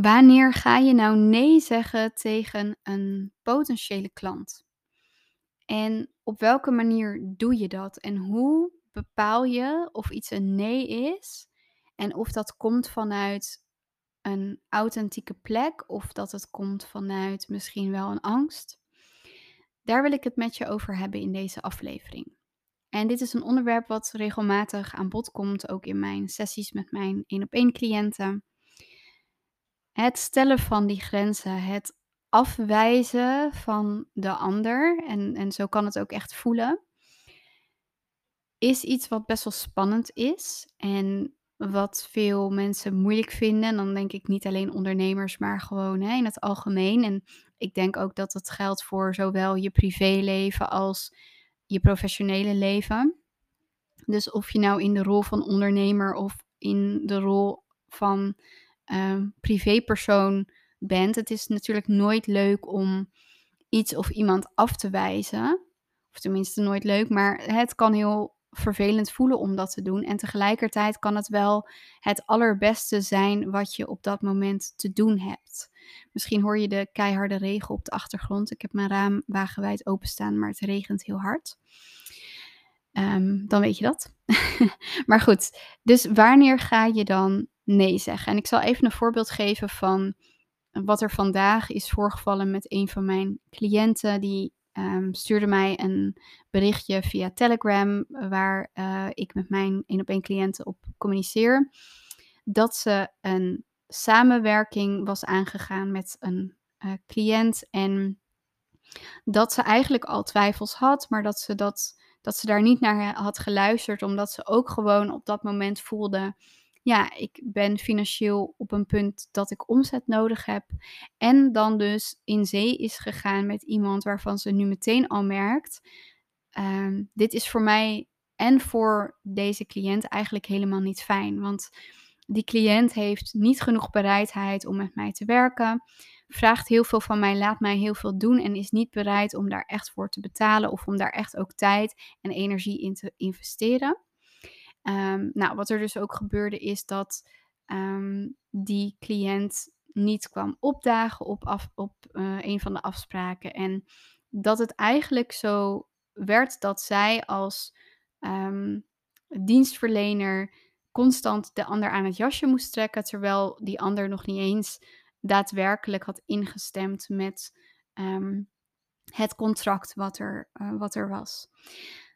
Wanneer ga je nou nee zeggen tegen een potentiële klant? En op welke manier doe je dat? En hoe bepaal je of iets een nee is en of dat komt vanuit een authentieke plek of dat het komt vanuit misschien wel een angst? Daar wil ik het met je over hebben in deze aflevering. En dit is een onderwerp wat regelmatig aan bod komt, ook in mijn sessies met mijn één op één cliënten. Het stellen van die grenzen, het afwijzen van de ander, en, en zo kan het ook echt voelen, is iets wat best wel spannend is en wat veel mensen moeilijk vinden. En dan denk ik niet alleen ondernemers, maar gewoon hè, in het algemeen. En ik denk ook dat het geldt voor zowel je privéleven als je professionele leven. Dus of je nou in de rol van ondernemer of in de rol van uh, privépersoon bent. Het is natuurlijk nooit leuk om iets of iemand af te wijzen. Of tenminste nooit leuk, maar het kan heel vervelend voelen om dat te doen. En tegelijkertijd kan het wel het allerbeste zijn wat je op dat moment te doen hebt. Misschien hoor je de keiharde regen op de achtergrond. Ik heb mijn raam wagenwijd openstaan, maar het regent heel hard. Um, dan weet je dat. maar goed, dus wanneer ga je dan nee zeggen? En ik zal even een voorbeeld geven van wat er vandaag is voorgevallen met een van mijn cliënten. Die um, stuurde mij een berichtje via Telegram, waar uh, ik met mijn één op één cliënten op communiceer. Dat ze een samenwerking was aangegaan met een uh, cliënt en dat ze eigenlijk al twijfels had, maar dat ze dat dat ze daar niet naar had geluisterd, omdat ze ook gewoon op dat moment voelde: ja, ik ben financieel op een punt dat ik omzet nodig heb. En dan dus in zee is gegaan met iemand waarvan ze nu meteen al merkt: uh, dit is voor mij en voor deze cliënt eigenlijk helemaal niet fijn. Want die cliënt heeft niet genoeg bereidheid om met mij te werken vraagt heel veel van mij, laat mij heel veel doen en is niet bereid om daar echt voor te betalen of om daar echt ook tijd en energie in te investeren. Um, nou, wat er dus ook gebeurde is dat um, die cliënt niet kwam opdagen op, op uh, een van de afspraken. En dat het eigenlijk zo werd dat zij als um, dienstverlener constant de ander aan het jasje moest trekken, terwijl die ander nog niet eens daadwerkelijk had ingestemd met het contract wat er, uh, wat er was.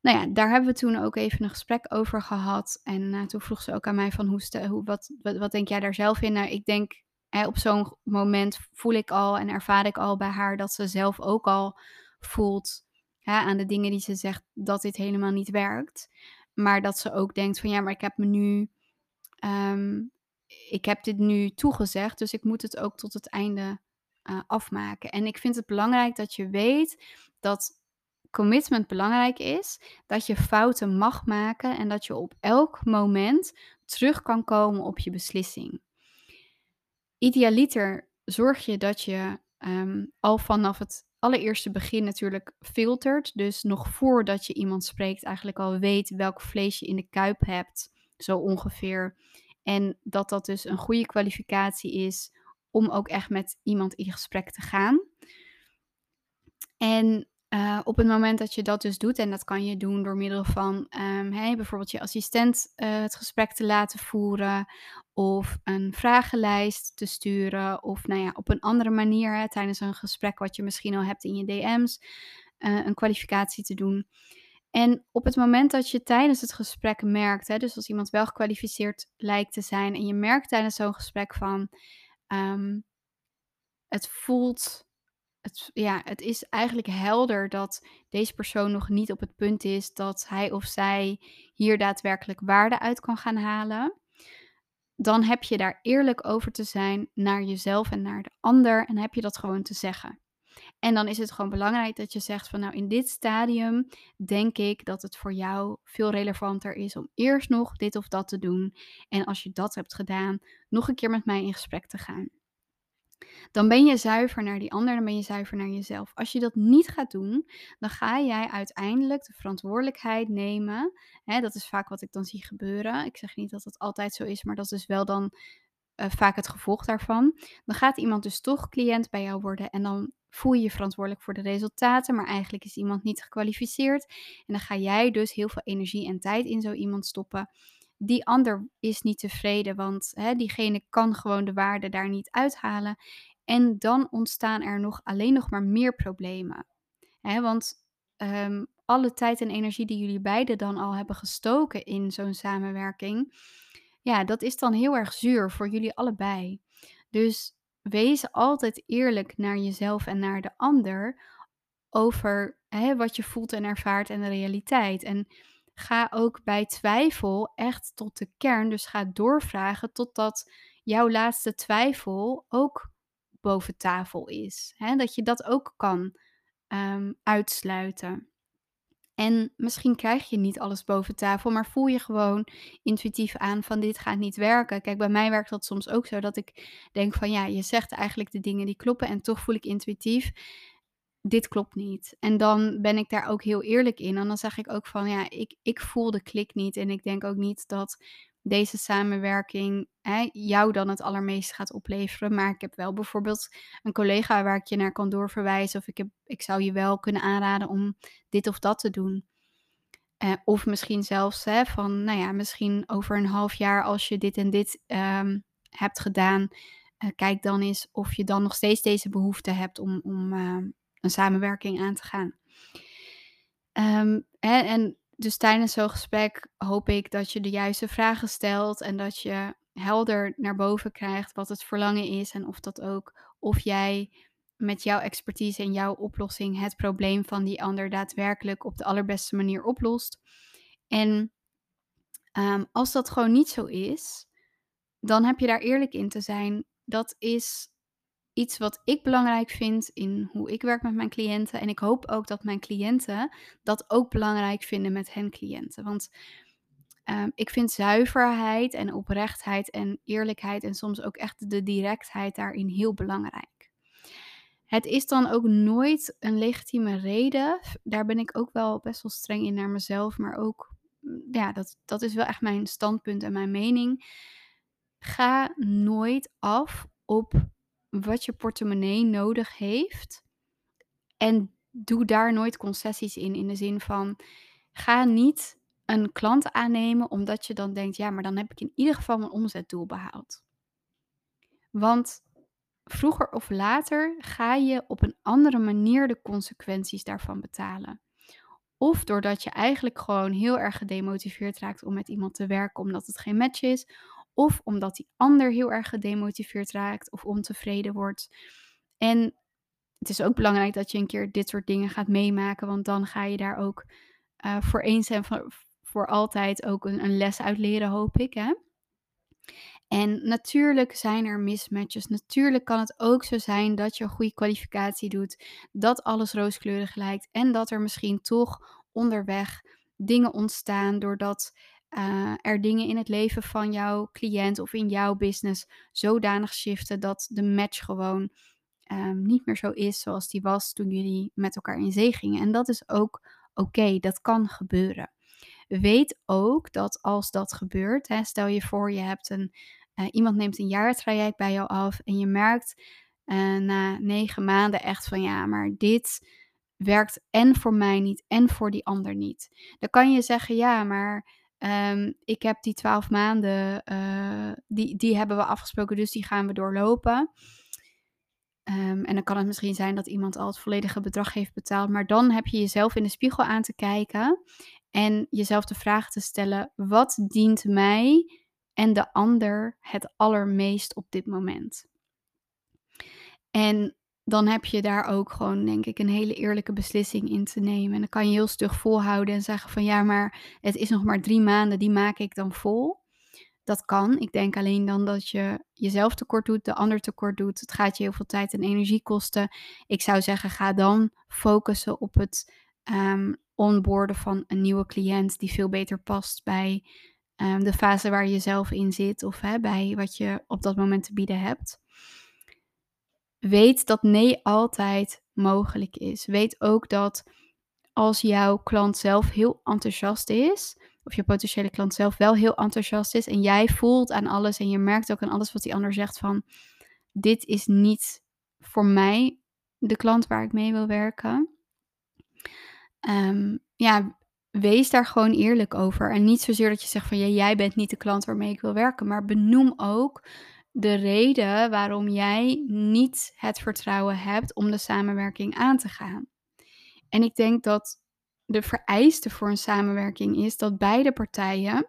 Nou ja, daar hebben we toen ook even een gesprek over gehad. En uh, toen vroeg ze ook aan mij van hoe, stel, hoe wat, wat, denk jij daar zelf in? Nou, ik denk hè, op zo'n moment voel ik al en ervaar ik al bij haar dat ze zelf ook al voelt hè, aan de dingen die ze zegt dat dit helemaal niet werkt. Maar dat ze ook denkt van ja, maar ik heb me nu um, ik heb dit nu toegezegd, dus ik moet het ook tot het einde uh, afmaken. En ik vind het belangrijk dat je weet dat commitment belangrijk is, dat je fouten mag maken en dat je op elk moment terug kan komen op je beslissing. Idealiter zorg je dat je um, al vanaf het allereerste begin natuurlijk filtert. Dus nog voordat je iemand spreekt, eigenlijk al weet welk vlees je in de kuip hebt. Zo ongeveer. En dat dat dus een goede kwalificatie is om ook echt met iemand in gesprek te gaan. En uh, op het moment dat je dat dus doet, en dat kan je doen door middel van hey, bijvoorbeeld je assistent uh, het gesprek te laten voeren, of een vragenlijst te sturen, of nou ja, op een andere manier hè, tijdens een gesprek wat je misschien al hebt in je DM's, uh, een kwalificatie te doen. En op het moment dat je tijdens het gesprek merkt, hè, dus als iemand wel gekwalificeerd lijkt te zijn, en je merkt tijdens zo'n gesprek van, um, het voelt, het, ja, het is eigenlijk helder dat deze persoon nog niet op het punt is dat hij of zij hier daadwerkelijk waarde uit kan gaan halen. Dan heb je daar eerlijk over te zijn naar jezelf en naar de ander en heb je dat gewoon te zeggen. En dan is het gewoon belangrijk dat je zegt van nou in dit stadium denk ik dat het voor jou veel relevanter is om eerst nog dit of dat te doen. En als je dat hebt gedaan, nog een keer met mij in gesprek te gaan. Dan ben je zuiver naar die ander, dan ben je zuiver naar jezelf. Als je dat niet gaat doen, dan ga jij uiteindelijk de verantwoordelijkheid nemen. Hè, dat is vaak wat ik dan zie gebeuren. Ik zeg niet dat het altijd zo is, maar dat is wel dan eh, vaak het gevolg daarvan. Dan gaat iemand dus toch cliënt bij jou worden en dan voel je je verantwoordelijk voor de resultaten, maar eigenlijk is iemand niet gekwalificeerd. En dan ga jij dus heel veel energie en tijd in zo iemand stoppen. Die ander is niet tevreden, want hè, diegene kan gewoon de waarde daar niet uithalen. En dan ontstaan er nog alleen nog maar meer problemen. Hè, want ehm, alle tijd en energie die jullie beiden dan al hebben gestoken in zo'n samenwerking, ja, dat is dan heel erg zuur voor jullie allebei. Dus wees altijd eerlijk naar jezelf en naar de ander over hè, wat je voelt en ervaart en de realiteit. En ga ook bij twijfel echt tot de kern. Dus ga doorvragen totdat jouw laatste twijfel ook boven tafel is. Dat je dat ook kan um, uitsluiten. En misschien krijg je niet alles boven tafel, maar voel je gewoon intuïtief aan van dit gaat niet werken. Kijk, bij mij werkt dat soms ook zo dat ik denk van ja, je zegt eigenlijk de dingen die kloppen en toch voel ik intuïtief, dit klopt niet. En dan ben ik daar ook heel eerlijk in. En dan zeg ik ook van ja, ik, ik voel de klik niet en ik denk ook niet dat deze samenwerking hè, jou dan het allermeest gaat opleveren. Maar ik heb wel bijvoorbeeld een collega waar ik je naar kan doorverwijzen. Of ik, heb, ik zou je wel kunnen aanraden om dit of dat te doen. Uh, of misschien zelfs hè, van, nou ja, misschien over een half jaar als je dit en dit um, hebt gedaan. Uh, kijk dan eens of je dan nog steeds deze behoefte hebt om, om uh, een samenwerking aan te gaan. Um, hè, en dus tijdens zo'n gesprek hoop ik dat je de juiste vragen stelt en dat je helder naar boven krijgt wat het verlangen is en of dat ook of jij met jouw expertise en jouw oplossing het probleem van die ander daadwerkelijk op de allerbeste manier oplost. En um, als dat gewoon niet zo is, dan heb je daar eerlijk in te zijn. Dat is iets wat ik belangrijk vind in hoe ik werk met mijn cliënten. En ik hoop ook dat mijn cliënten dat ook belangrijk vinden met hun cliënten. Want um, ik vind zuiverheid en oprechtheid en eerlijkheid en soms ook echt de directheid daarin heel belangrijk. Het is dan ook nooit een legitieme reden. Daar ben ik ook wel best wel streng in naar mezelf, maar ook, mm, ja, dat, dat is wel echt mijn standpunt en mijn mening. Ga nooit af op wat je portemonnee nodig heeft. En doe daar nooit concessies in. In de zin van ga niet een klant aannemen omdat je dan denkt, ja, maar dan heb ik in ieder geval mijn omzetdoel behaald. Want vroeger of later ga je op een andere manier de consequenties daarvan betalen. Of doordat je eigenlijk gewoon heel erg gedemotiveerd raakt om met iemand te werken omdat het geen match is. Of omdat die ander heel erg gedemotiveerd raakt of ontevreden wordt. En het is ook belangrijk dat je een keer dit soort dingen gaat meemaken, want dan ga je daar ook uh, voor eens en voor, voor altijd ook een, een, les uit leren, hoop ik. Hè? En natuurlijk zijn er mismatches. Natuurlijk kan het ook zo zijn dat je een goede kwalificatie doet, dat alles rooskleurig lijkt en dat er misschien toch onderweg dingen ontstaan doordat uh, er dingen in het leven van jouw cliënt of in jouw business zodanig shiften dat de match gewoon um, niet meer zo is zoals die was toen jullie met elkaar in zee gingen. En dat is ook oké, dat kan gebeuren. Weet ook dat als dat gebeurt, hè, stel je voor je hebt een, uh, iemand neemt een jaartraject bij jou af en je merkt uh, na negen maanden echt van ja, maar dit werkt en voor mij niet en voor die ander niet. Dan kan je zeggen ja, maar Um, ik heb die twaalf maanden, uh, die, die hebben we afgesproken, dus die gaan we doorlopen. Um, en dan kan het misschien zijn dat iemand al het volledige bedrag heeft betaald. Maar dan heb je jezelf in de spiegel aan te kijken en jezelf de vraag te stellen: wat dient mij en de ander het allermeest op dit moment? En dan heb je daar ook gewoon, denk ik, een hele eerlijke beslissing in te nemen. En dan kan je heel stug volhouden en zeggen van ja, maar het is nog maar drie maanden, die maak ik dan vol. Dat kan. Ik denk alleen dan dat je jezelf tekort doet, de ander tekort doet. Het gaat je heel veel tijd en energie kosten. Ik zou zeggen, ga dan focussen op het um, onboorden van een nieuwe cliënt die veel beter past bij um, de fase waar je zelf in zit of hè, bij wat je op dat moment te bieden hebt. Weet dat nee altijd mogelijk is. Weet ook dat als jouw klant zelf heel enthousiast is, of je potentiële klant zelf wel heel enthousiast is en jij voelt aan alles en je merkt ook aan alles wat die ander zegt van dit is niet voor mij de klant waar ik mee wil werken. Ehm, ja, wees daar gewoon eerlijk over. En niet zozeer dat je zegt van ja, jij bent niet de klant waarmee ik wil werken, maar benoem ook de reden waarom jij niet het vertrouwen hebt om de samenwerking aan te gaan. En ik denk dat de vereiste voor een samenwerking is dat beide partijen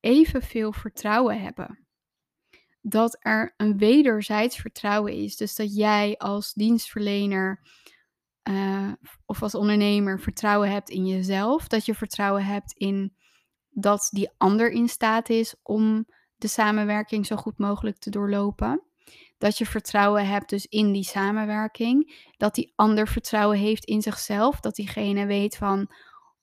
evenveel vertrouwen hebben. Dat er een wederzijds vertrouwen is. Dus dat jij als dienstverlener uh, of als ondernemer vertrouwen hebt in jezelf. Dat je vertrouwen hebt in dat die ander in staat is om de samenwerking zo goed mogelijk te doorlopen. Dat je vertrouwen hebt dus in die samenwerking. Dat die ander vertrouwen heeft in zichzelf. Dat diegene weet van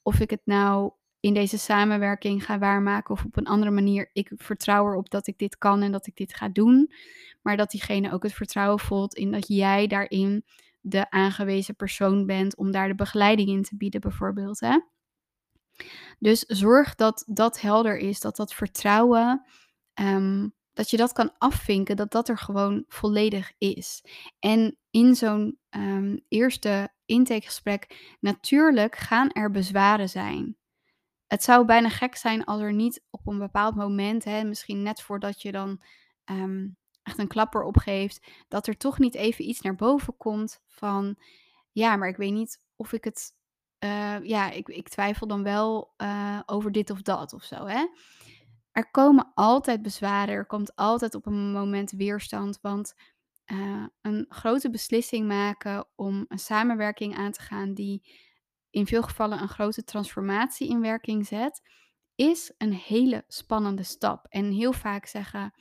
of ik het nou in deze samenwerking ga waarmaken of op een andere manier. Ik vertrouw erop dat ik dit kan en dat ik dit ga doen. Maar dat diegene ook het vertrouwen voelt in dat jij daarin de aangewezen persoon bent om daar de begeleiding in te bieden, bijvoorbeeld. Hè? Dus zorg dat dat helder is, dat dat vertrouwen, um, dat je dat kan afvinken, dat dat er gewoon volledig is. En in zo'n um, eerste intakegesprek, natuurlijk gaan er bezwaren zijn. Het zou bijna gek zijn als er niet op een bepaald moment, hè, misschien net voordat je dan um, echt een klapper opgeeft, dat er toch niet even iets naar boven komt van, ja, maar ik weet niet of ik het, uh, ja, ik, ik twijfel dan wel uh, over dit of dat of zo, hè. Er komen altijd bezwaren, er komt altijd op een moment weerstand, want uh, een grote beslissing maken om een samenwerking aan te gaan die in veel gevallen een grote transformatie in werking zet, is een hele spannende stap. En heel vaak zeggen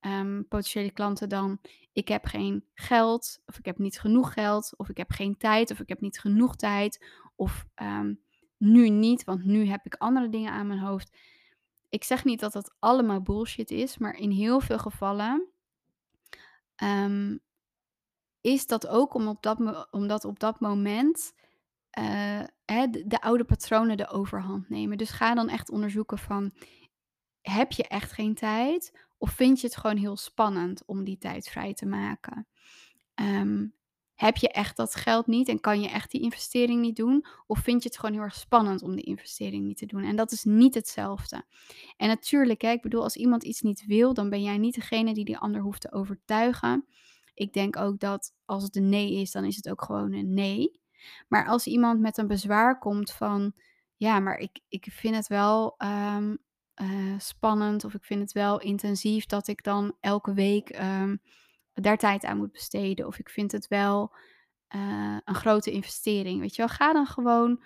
um, potentiële klanten dan: ik heb geen geld, of ik heb niet genoeg geld, of ik heb geen tijd, of ik heb niet genoeg tijd, of um, nu niet, want nu heb ik andere dingen aan mijn hoofd. Ik zeg niet dat dat allemaal bullshit is, maar in heel veel gevallen um, is dat ook om op dat, omdat op dat moment uh, hè, de, de oude patronen de overhand nemen. Dus ga dan echt onderzoeken van, heb je echt geen tijd? Of vind je het gewoon heel spannend om die tijd vrij te maken? Um, heb je echt dat geld niet en kan je echt die investering niet doen? Of vind je het gewoon heel erg spannend om die investering niet te doen? En dat is niet hetzelfde. En natuurlijk, hè, ik bedoel, als iemand iets niet wil, dan ben jij niet degene die die ander hoeft te overtuigen. Ik denk ook dat als het een nee is, dan is het ook gewoon een nee. Maar als iemand met een bezwaar komt van, ja, maar ik, ik vind het wel um, uh, spannend of ik vind het wel intensief dat ik dan elke week um, daar tijd aan moet besteden. Of ik vind het wel uh, een grote investering. Weet je wel, ga dan gewoon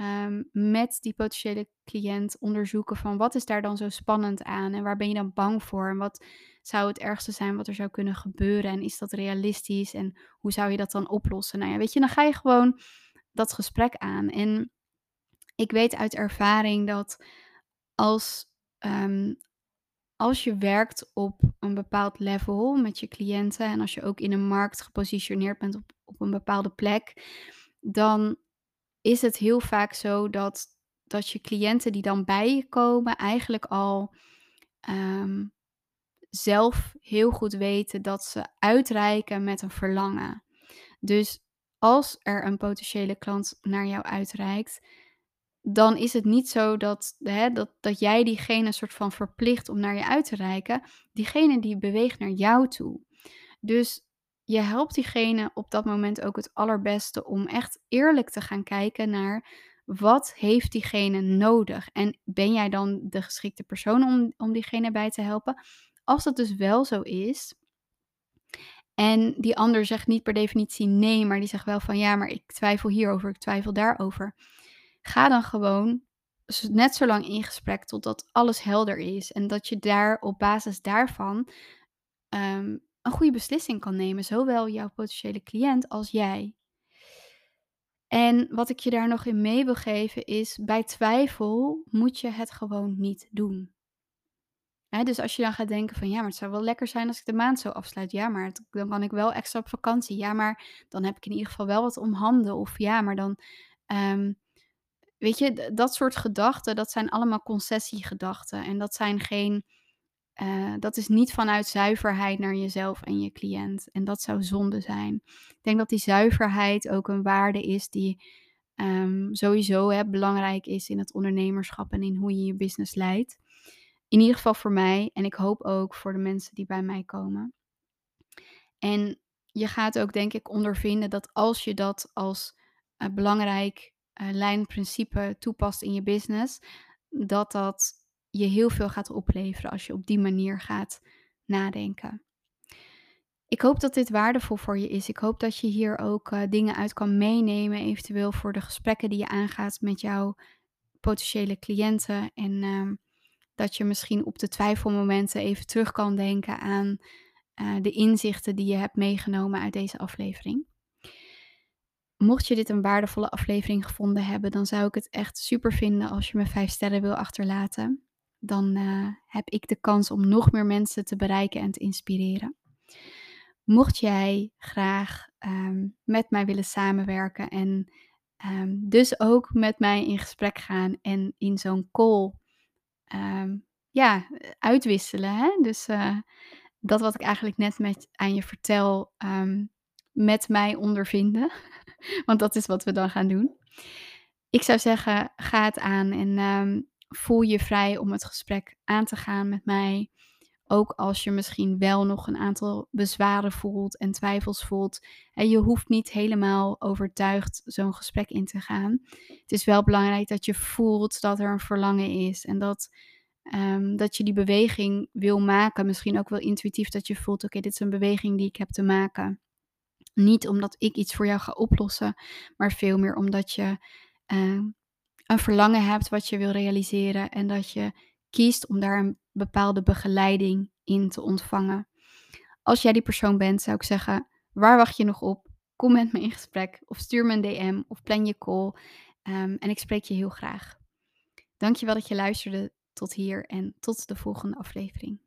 um, met die potentiële cliënt onderzoeken van wat is daar dan zo spannend aan en waar ben je dan bang voor en wat zou het ergste zijn wat er zou kunnen gebeuren en is dat realistisch en hoe zou je dat dan oplossen? Nou ja, weet je, dan ga je gewoon dat gesprek aan. En ik weet uit ervaring dat als, um, als je werkt op een bepaald level met je cliënten en als je ook in een markt gepositioneerd bent op, op een bepaalde plek, dan is het heel vaak zo dat, dat je cliënten die dan bij je komen eigenlijk al um, zelf heel goed weten dat ze uitreiken met een verlangen. Dus als er een potentiële klant naar jou uitreikt, dan is het niet zo dat, hè, dat, dat jij diegene soort van verplicht om naar je uit te reiken. Diegene die beweegt naar jou toe. Dus je helpt diegene op dat moment ook het allerbeste om echt eerlijk te gaan kijken naar wat heeft diegene nodig. En ben jij dan de geschikte persoon om, om diegene bij te helpen? Als dat dus wel zo is, en die ander zegt niet per definitie nee, maar die zegt wel van ja, maar ik twijfel hierover, ik twijfel daarover Ga dan gewoon net zo lang in gesprek totdat alles helder is. En dat je daar op basis daarvan um, een goede beslissing kan nemen. Zowel jouw potentiële cliënt als jij. En wat ik je daar nog in mee wil geven is: bij twijfel moet je het gewoon niet doen. dus als je dan gaat denken van ja, maar het zou wel lekker zijn als ik de maand zo afsluit. Ja, maar dan kan ik wel extra op vakantie. Ja, maar dan heb ik in ieder geval wel wat om handen. Of ja, maar dan um, weet je, dat soort gedachten, dat zijn allemaal concessiegedachten en dat zijn geen eh, dat is niet vanuit zuiverheid naar jezelf en je cliënt en dat zou zonde zijn. Ik denk dat die zuiverheid ook een waarde is die, ehm, sowieso hè, belangrijk is in het ondernemerschap en in hoe je je business leidt. In ieder geval voor mij en ik hoop ook voor de mensen die bij mij komen. En je gaat ook denk ik ondervinden dat als je dat als, eh, belangrijk, eh, leidend principe toepast in je business, dat dat je heel veel gaat opleveren als je op die manier gaat nadenken. Ik hoop dat dit waardevol voor je is. Ik hoop dat je hier ook, eh, dingen uit kan meenemen, eventueel voor de gesprekken die je aangaat met jouw potentiële cliënten en, ehm, dat je misschien op de twijfelmomenten even terug kan denken aan, eh, de inzichten die je hebt meegenomen uit deze aflevering. Mocht je dit een waardevolle aflevering gevonden hebben, dan zou ik het echt super vinden als je me 5 sterren wil achterlaten. Dan, eh, heb ik de kans om nog meer mensen te bereiken en te inspireren. Mocht jij graag, ehm, met mij willen samenwerken en, ehm, dus ook met mij in gesprek gaan en in zo'n call, ehm, ja, uitwisselen, hè. Dus, eh, dat wat ik eigenlijk net met aan je vertel, met mij ondervinden. Want dat is wat we dan gaan doen. Ik zou zeggen, ga het aan en, ehm, voel je vrij om het gesprek aan te gaan met mij. Ook als je misschien wel nog een aantal bezwaren voelt en twijfels voelt. En je hoeft niet helemaal overtuigd zo'n gesprek in te gaan. Het is wel belangrijk dat je voelt dat er een verlangen is en dat, ehm, dat je die beweging wil maken. Misschien ook wel intuïtief dat je voelt: "Oké, dit is een beweging die ik heb te maken." Niet omdat ik iets voor jou ga oplossen, maar veel meer omdat je, ehm, een verlangen hebt wat je wil realiseren en dat je kiest om daar een bepaalde begeleiding in te ontvangen. Als jij die persoon bent, zou ik zeggen: waar wacht je nog op? Kom met me in gesprek of stuur me een DM of plan je call, ehm, en ik spreek je heel graag. Dank je wel dat je luisterde tot hier en tot de volgende aflevering.